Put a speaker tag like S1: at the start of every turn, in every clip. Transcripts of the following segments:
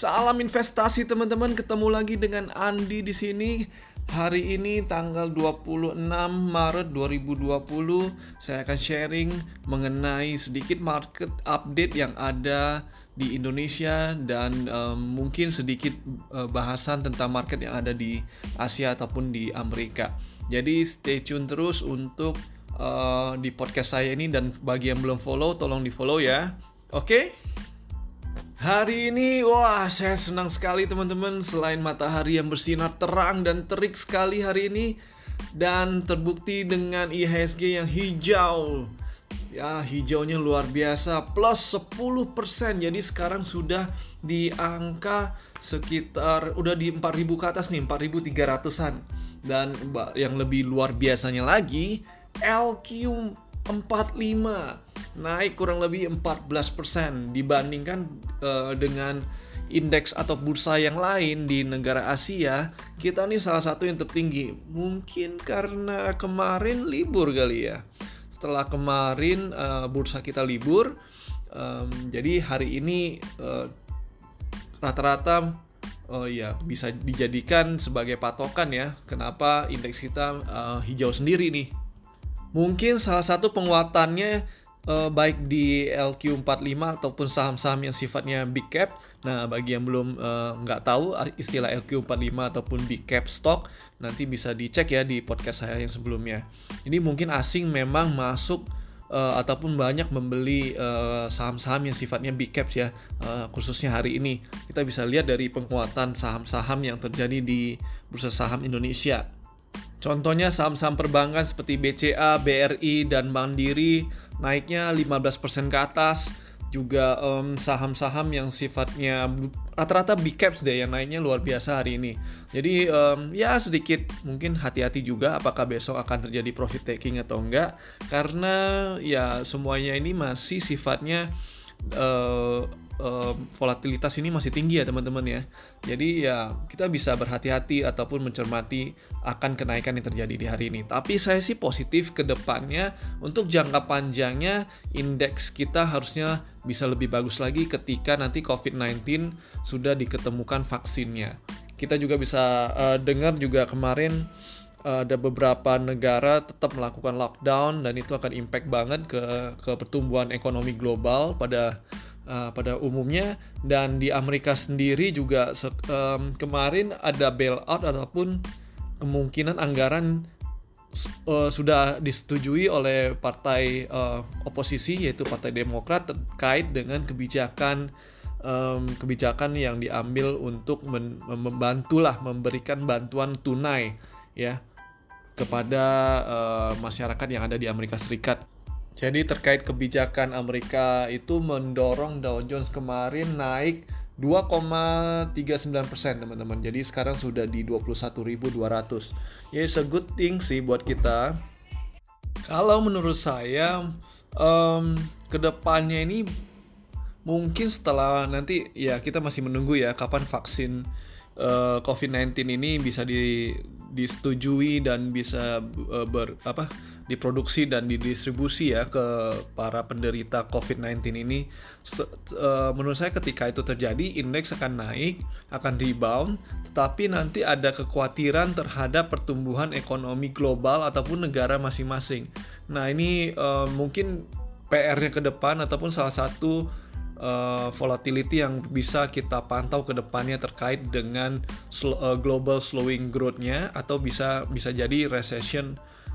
S1: Salam investasi teman-teman, ketemu lagi dengan Andi di sini. Hari ini tanggal 26 Maret 2020 saya akan sharing mengenai sedikit market update yang ada di Indonesia dan um, mungkin sedikit uh, bahasan tentang market yang ada di Asia ataupun di Amerika. Jadi stay tune terus untuk uh, di podcast saya ini dan bagi yang belum follow tolong di follow ya. Oke? Okay? Hari ini, wah saya senang sekali teman-teman Selain matahari yang bersinar terang dan terik sekali hari ini Dan terbukti dengan IHSG yang hijau. Ya hijaunya luar biasa Plus 10% Jadi sekarang sudah di angka sekitar Udah di 4000 ke atas nih 4300an Dan yang lebih luar biasanya lagi LQ 45 naik kurang lebih 14% dibandingkan uh, dengan indeks atau bursa yang lain di negara Asia, kita nih salah satu yang tertinggi. Mungkin karena kemarin libur kali ya. Setelah kemarin uh, bursa kita libur, um, jadi hari ini rata rata-rata oh ya bisa dijadikan sebagai patokan ya. Kenapa indeks kita uh, hijau sendiri nih? Mungkin salah satu penguatannya uh, baik di LQ45 ataupun saham-saham yang sifatnya big cap. Nah, bagi yang belum uh, nggak tahu istilah LQ45 ataupun big cap stock, nanti bisa dicek ya di podcast saya yang sebelumnya. Ini mungkin asing memang masuk uh, ataupun banyak membeli saham-saham yang sifatnya big caps ya, uh, khususnya hari ini. Kita bisa lihat dari penguatan saham-saham yang terjadi di bursa saham Indonesia. Contohnya saham-saham perbankan seperti BCA, BRI, dan Mandiri naiknya 15% ke atas. Juga saham-saham um, yang sifatnya rata-rata big caps deh yang naiknya luar biasa hari ini. Jadi um, ya sedikit mungkin hati-hati juga apakah besok akan terjadi profit taking atau enggak. Karena ya semuanya ini masih sifatnya uh, volatilitas ini masih tinggi ya teman-teman ya. Jadi ya kita bisa berhati-hati ataupun mencermati akan kenaikan yang terjadi di hari ini. Tapi saya sih positif ke depannya untuk jangka panjangnya indeks kita harusnya bisa lebih bagus lagi ketika nanti COVID-19 sudah diketemukan vaksinnya. Kita juga bisa uh, dengar juga kemarin uh, ada beberapa negara tetap melakukan lockdown dan itu akan impact banget ke ke pertumbuhan ekonomi global pada uh, pada umumnya dan di Amerika sendiri juga um, kemarin ada bailout ataupun kemungkinan anggaran uh, sudah disetujui oleh partai uh, oposisi yaitu Partai Demokrat terkait dengan kebijakan um, kebijakan yang diambil untuk membantulah memberikan bantuan tunai ya kepada uh, masyarakat yang ada di Amerika Serikat. Jadi terkait kebijakan Amerika itu mendorong Dow Jones kemarin naik 2,39% teman-teman. Jadi sekarang sudah di 21.200. Ya, it's a good thing sih buat kita. Kalau menurut saya um, ke depannya ini mungkin setelah nanti ya kita masih menunggu ya kapan vaksin uh, eh, COVID-19 ini bisa di, disetujui dan bisa uh, ber apa diproduksi dan didistribusi ya ke para penderita COVID-19 ini. Uh, menurut saya ketika itu terjadi indeks akan naik akan rebound tetapi nanti ada kekhawatiran terhadap pertumbuhan ekonomi global ataupun negara masing-masing. Nah ini uh, mungkin PR-nya ke depan ataupun salah satu uh, volatility yang bisa kita pantau ke depannya terkait dengan sl uh, global slowing growth-nya atau bisa bisa jadi recession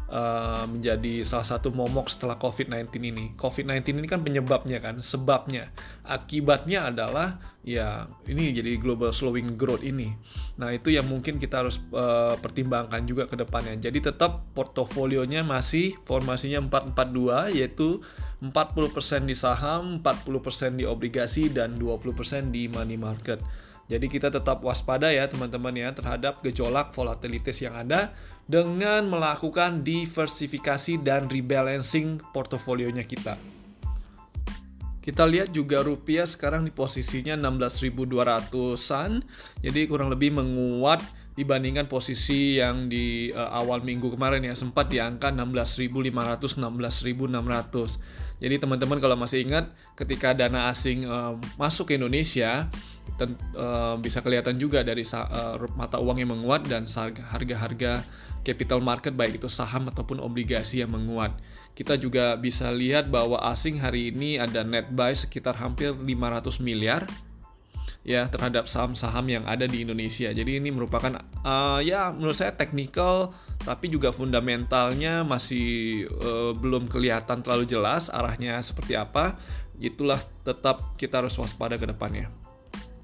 S1: uh, menjadi salah satu momok setelah COVID-19 ini. COVID-19 ini kan penyebabnya kan, sebabnya. Akibatnya adalah ya ini jadi global slowing growth ini. Nah, itu yang mungkin kita harus uh, pertimbangkan juga ke depannya. Jadi tetap portofolionya masih formasinya 442 yaitu 40% di saham, 40% di obligasi dan 20% di money market. Jadi kita tetap waspada ya teman-teman ya terhadap gejolak volatilitas yang ada dengan melakukan diversifikasi dan rebalancing portofolionya kita. Kita lihat juga rupiah sekarang di posisinya 16.200-an, jadi kurang lebih menguat dibandingkan posisi yang di uh, awal minggu kemarin ya sempat di angka 16.500 16.600. Jadi teman-teman kalau masih ingat ketika dana asing uh, masuk ke Indonesia ten, uh, bisa kelihatan juga dari uh, mata uang yang menguat dan harga-harga capital market baik itu saham ataupun obligasi yang menguat. Kita juga bisa lihat bahwa asing hari ini ada net buy sekitar hampir 500 miliar ya terhadap saham-saham yang ada di Indonesia. Jadi ini merupakan uh, ya menurut saya teknikal tapi juga fundamentalnya masih uh, belum kelihatan terlalu jelas arahnya seperti apa. Itulah tetap kita harus waspada ke depannya.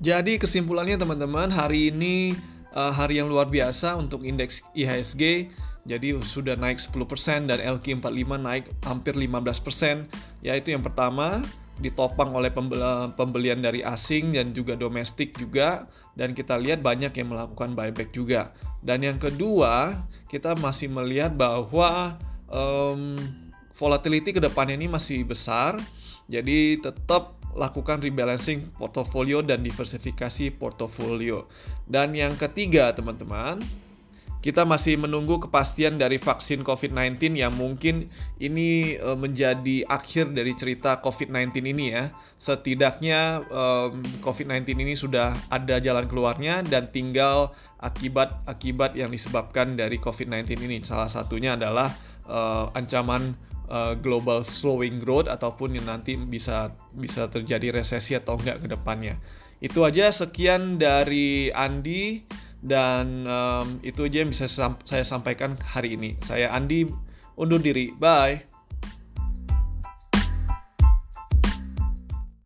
S1: Jadi kesimpulannya teman-teman hari ini uh, hari yang luar biasa untuk indeks IHSG. Jadi sudah naik 10% dan LQ45 naik hampir 15%. Ya itu yang pertama ditopang oleh pembelian dari asing dan juga domestik juga dan kita lihat banyak yang melakukan buyback juga dan yang kedua kita masih melihat bahwa um, volatility ke depannya ini masih besar jadi tetap lakukan rebalancing portofolio dan diversifikasi portofolio dan yang ketiga teman-teman kita masih menunggu kepastian dari vaksin COVID-19 yang mungkin ini uh, menjadi akhir dari cerita COVID-19 ini ya. Setidaknya um, COVID-19 ini sudah ada jalan keluarnya dan tinggal akibat-akibat yang disebabkan dari COVID-19 ini. Salah satunya adalah uh, ancaman uh, global slowing growth ataupun yang nanti bisa bisa terjadi resesi atau enggak ke depannya. Itu aja sekian dari Andi dan um, itu aja yang bisa saya sampaikan hari ini. Saya Andi undur diri. Bye.